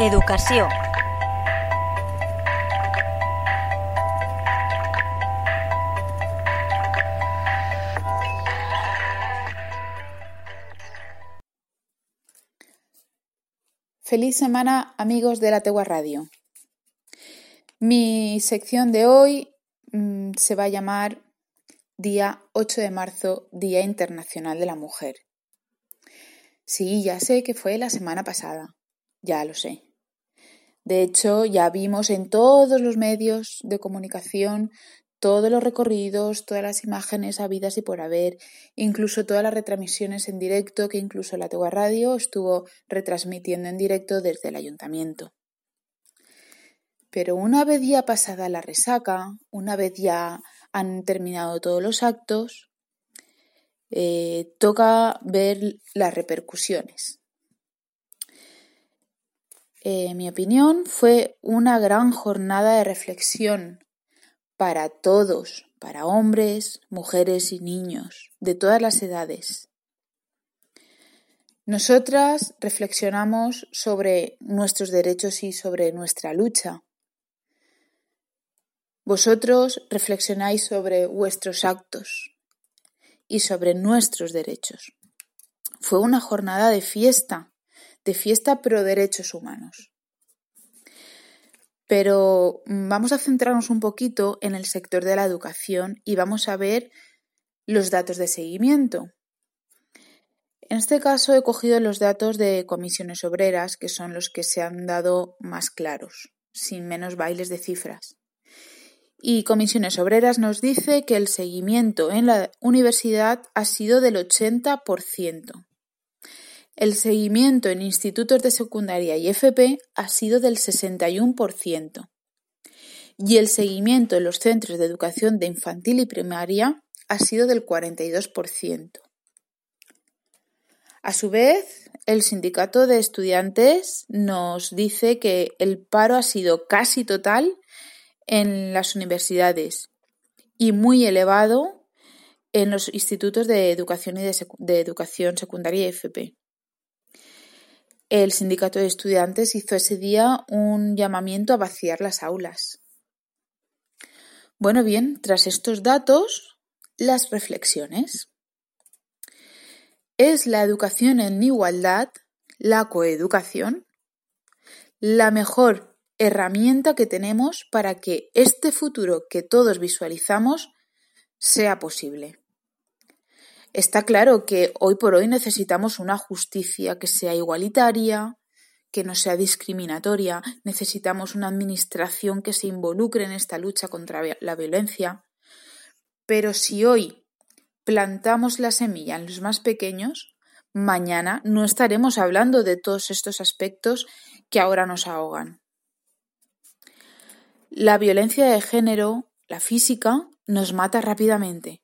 Educación. Feliz semana amigos de la Tegua Radio. Mi sección de hoy mmm, se va a llamar Día 8 de marzo, Día Internacional de la Mujer. Sí, ya sé que fue la semana pasada, ya lo sé. De hecho, ya vimos en todos los medios de comunicación todos los recorridos, todas las imágenes habidas y por haber, incluso todas las retransmisiones en directo que incluso la Tegua Radio estuvo retransmitiendo en directo desde el ayuntamiento. Pero una vez ya pasada la resaca, una vez ya han terminado todos los actos, eh, toca ver las repercusiones. En mi opinión, fue una gran jornada de reflexión para todos, para hombres, mujeres y niños, de todas las edades. Nosotras reflexionamos sobre nuestros derechos y sobre nuestra lucha. Vosotros reflexionáis sobre vuestros actos y sobre nuestros derechos. Fue una jornada de fiesta, de fiesta pro derechos humanos. Pero mm, vamos a centrarnos un poquito en el sector de la educación y vamos a ver los datos de seguimiento. En este caso he cogido los datos de comisiones obreras, que son los que se han dado más claros, sin menos bailes de cifras. Y Comisiones Obreras nos dice que el seguimiento en la universidad ha sido del 80%. El seguimiento en institutos de secundaria y FP ha sido del 61%. Y el seguimiento en los centros de educación de infantil y primaria ha sido del 42%. A su vez, el sindicato de estudiantes nos dice que el paro ha sido casi total en las universidades y muy elevado en los institutos de educación y de, de educación secundaria y FP. El sindicato de estudiantes hizo ese día un llamamiento a vaciar las aulas. Bueno, bien, tras estos datos, las reflexiones. ¿Es la educación en igualdad, la coeducación, la mejor herramienta que tenemos para que este futuro que todos visualizamos sea posible. Está claro que hoy por hoy necesitamos una justicia que sea igualitaria, que no sea discriminatoria, necesitamos una administración que se involucre en esta lucha contra la violencia. Pero si hoy plantamos la semilla en los más pequeños, mañana no estaremos hablando de todos estos aspectos que ahora nos ahogan. La violencia de género, la física, nos mata rápidamente,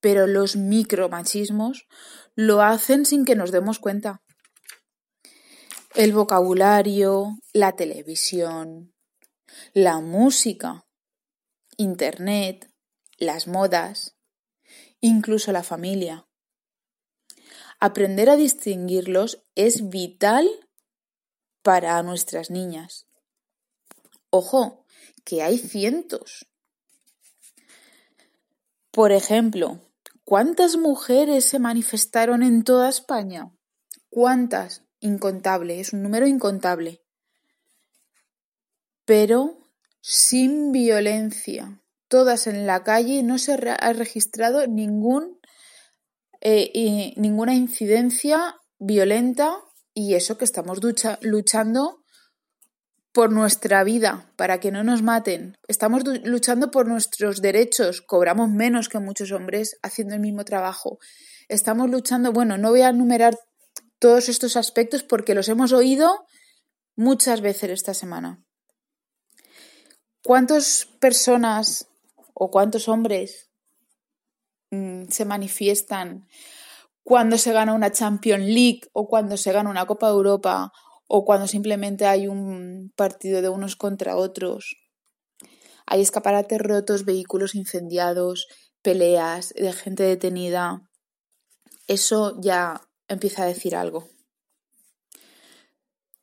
pero los micromachismos lo hacen sin que nos demos cuenta. El vocabulario, la televisión, la música, Internet, las modas, incluso la familia. Aprender a distinguirlos es vital para nuestras niñas. Ojo, que hay cientos. Por ejemplo, ¿cuántas mujeres se manifestaron en toda España? ¿Cuántas? Incontable, es un número incontable. Pero sin violencia, todas en la calle, no se ha registrado ningún, eh, ninguna incidencia violenta y eso que estamos luchando por nuestra vida, para que no nos maten. Estamos luchando por nuestros derechos, cobramos menos que muchos hombres haciendo el mismo trabajo. Estamos luchando, bueno, no voy a enumerar todos estos aspectos porque los hemos oído muchas veces esta semana. ¿Cuántas personas o cuántos hombres mmm, se manifiestan cuando se gana una Champions League o cuando se gana una Copa de Europa o cuando simplemente hay un partido de unos contra otros. Hay escaparates rotos, vehículos incendiados, peleas de gente detenida. Eso ya empieza a decir algo.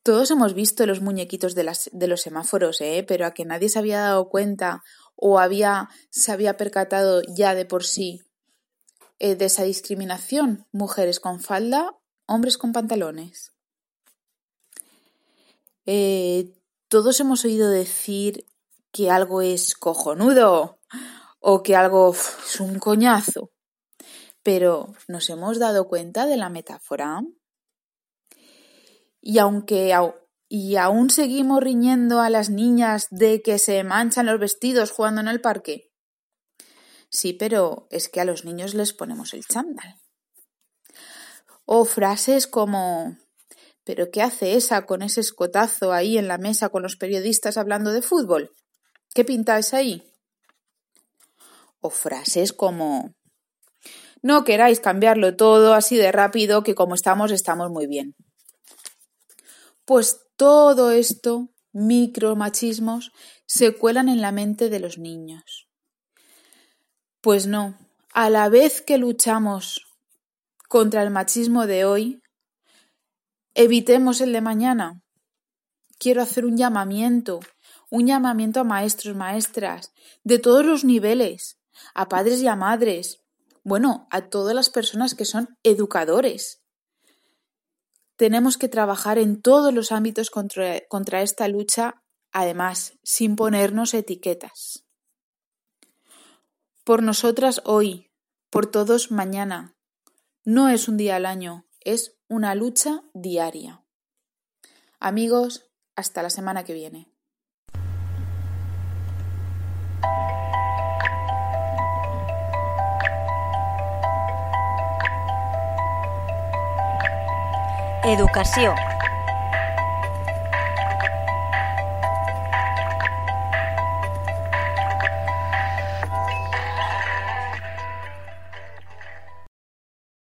Todos hemos visto los muñequitos de, los semáforos, ¿eh? pero a que nadie se había dado cuenta o había, se había percatado ya de por sí eh, de esa discriminación. Mujeres con falda, hombres con pantalones. Eh, todos hemos oído decir que algo es cojonudo o que algo es un coñazo. Pero ¿nos hemos dado cuenta de la metáfora? Y aunque y aún seguimos riñendo a las niñas de que se manchan los vestidos jugando en el parque. Sí, pero es que a los niños les ponemos el chándal. O frases como ¿Pero qué hace esa con ese escotazo ahí en la mesa con los periodistas hablando de fútbol? ¿Qué pintáis ahí? O frases como No queráis cambiarlo todo así de rápido que como estamos estamos muy bien. Pues todo esto, micromachismos, se cuelan en la mente de los niños. Pues no, a la vez que luchamos contra el machismo de hoy, evitemos el de mañana. Quiero hacer un llamamiento, un llamamiento a maestros, maestras, de todos los niveles, a padres y a madres, bueno, a todas las personas que son educadores. Tenemos que trabajar en todos los ámbitos contra, contra esta lucha, además, sin ponernos etiquetas. Por nosotras hoy, por todos mañana. No es un día al año, es una lucha diaria. Amigos, hasta la semana que viene. Educació